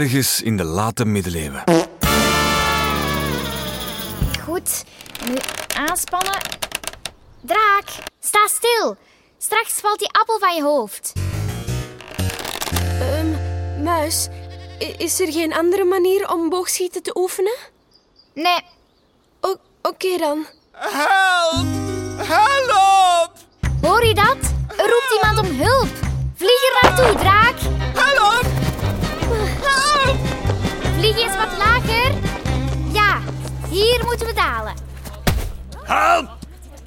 ergens in de late middeleeuwen. Goed, nu aanspannen. Draak, sta stil. Straks valt die appel van je hoofd. Ehm, muis, is er geen andere manier om boogschieten te oefenen? Nee, Oké dan. Help! Help! hoor je dat? Er roept iemand om hulp. Vlieg er naartoe, draak. Eens wat lager. Ja, hier moeten we dalen. Help!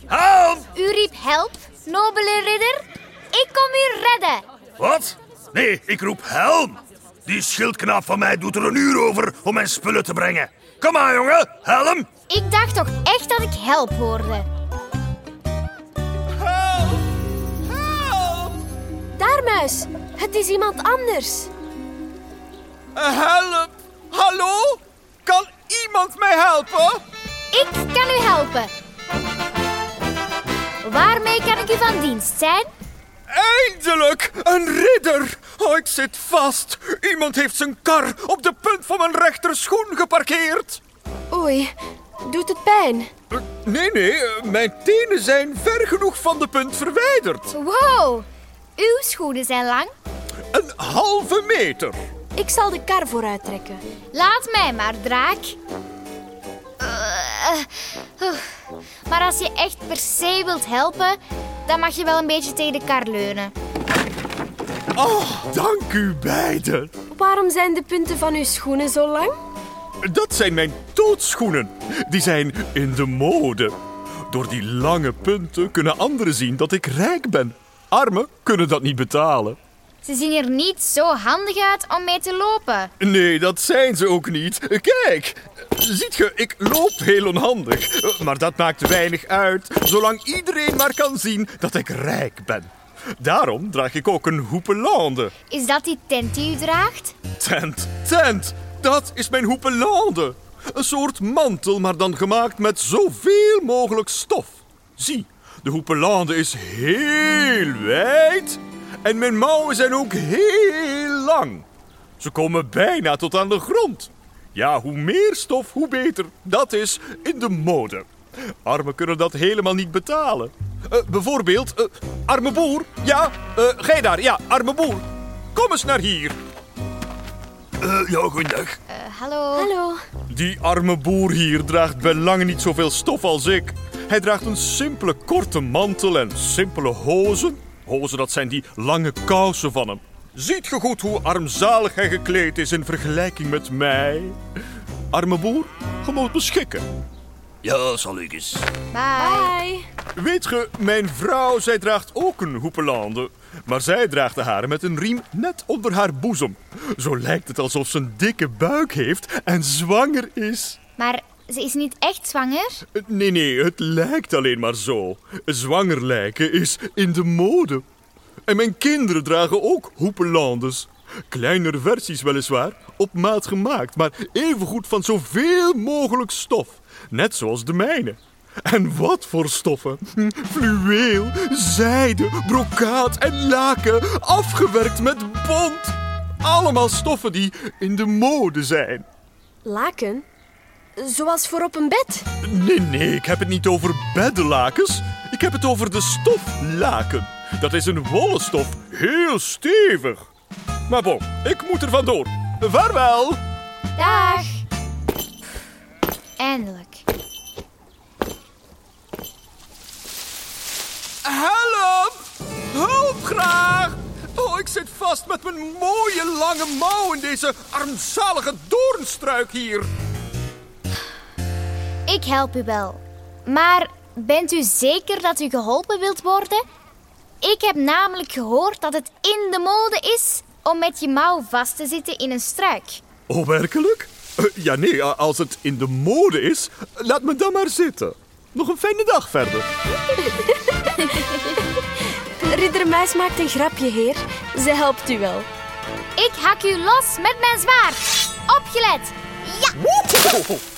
Help! U riep help, nobele ridder. Ik kom u redden. Wat? Nee, ik roep helm. Die schildknaap van mij doet er een uur over om mijn spullen te brengen. Kom aan, jongen. Helm! Ik dacht toch echt dat ik help hoorde. Help! Help! Daar, muis. Het is iemand anders. Help! Hallo? Kan iemand mij helpen? Ik kan u helpen. Waarmee kan ik u van dienst zijn? Eindelijk! Een ridder! Oh, ik zit vast. Iemand heeft zijn kar op de punt van mijn rechterschoen geparkeerd. Oei, doet het pijn? Eh, Nee, nee, mijn tenen zijn ver genoeg van de punt verwijderd. Wow, uw schoenen zijn lang. Een halve meter. Ik zal de kar vooruit trekken. Laat mij maar, draak. Eh, eh, Maar als je echt per se wilt helpen, dan mag je wel een beetje tegen de kar leunen. Oh, dank u beiden. Waarom zijn de punten van uw schoenen zo lang? Dat zijn mijn tootschoenen. Die zijn in de mode. Door die lange punten kunnen anderen zien dat ik rijk ben. Armen kunnen dat niet betalen. Ze zien er niet zo handig uit om mee te lopen. Nee, dat zijn ze ook niet. Kijk, ziet ge, ik loop heel onhandig. Maar dat maakt weinig uit, zolang iedereen maar kan zien dat ik rijk ben. Daarom draag ik ook een hoepelande. Is dat die tent die u draagt? Tent, tent, dat is mijn hoepelande. Een soort mantel, maar dan gemaakt met zoveel mogelijk stof. Zie, de hoepelande is heel wijd en mijn mouwen zijn ook heel lang. Ze komen bijna tot aan de grond. Ja, hoe meer stof, hoe beter. Dat is in de mode. Armen kunnen dat helemaal niet betalen. Eh, bijvoorbeeld, eh, arme boer. Ja, eh gij daar, ja, arme boer. Kom eens naar hier. Eh, ja, goeiedag. Eh, hallo. Hallo. Die arme boer hier draagt bij lange niet zoveel stof als ik. Hij draagt een simpele korte mantel en simpele hozen. Hozen, dat zijn die lange kousen van hem. Ziet ge goed hoe armzalig hij gekleed is in vergelijking met mij? Arme boer, je moet beschikken. Ja, zal ik eens. Bye. Bye. Weet ge, mijn vrouw, zij draagt ook een hoepelande. Maar zij draagt de haren met een riem net onder haar boezem. Zo lijkt het alsof ze een dikke buik heeft en zwanger is. Maar ze is niet echt zwanger? Nee, nee, het lijkt alleen maar zo. Zwanger lijken is in de mode. En mijn kinderen dragen ook hoepelandes. Kleinere versies weliswaar, op maat gemaakt, maar evengoed van zoveel mogelijk stof. Net zoals de mijne. En wat voor stoffen? Hm, Fluweel, zijde, brokaat en laken, afgewerkt met bont. Allemaal stoffen die in de mode zijn. Laken? Zoals voor op een bed. Nee, nee, ik heb het niet over beddenlakens. Ik heb het over de stoflaken. Dat is een wollen stof, heel stevig. Maar bon, ik moet er vandoor. Vaarwel. Dag. Eindelijk. Help! Hulp graag! Oh, ik zit vast met mijn mooie lange mouw in deze armzalige doornstruik hier. Ik help u wel. Maar bent u zeker dat u geholpen wilt worden? Ik heb namelijk gehoord dat het in de mode is om met je mouw vast te zitten in een struik. Oh, werkelijk? Eh, ja, nee, als het in de mode is, laat me dan maar zitten. Nog een fijne dag verder. Ridder Muis maakt een grapje, heer. Ze helpt u wel. Ik hak u los met mijn zwaard. Opgelet. Ja.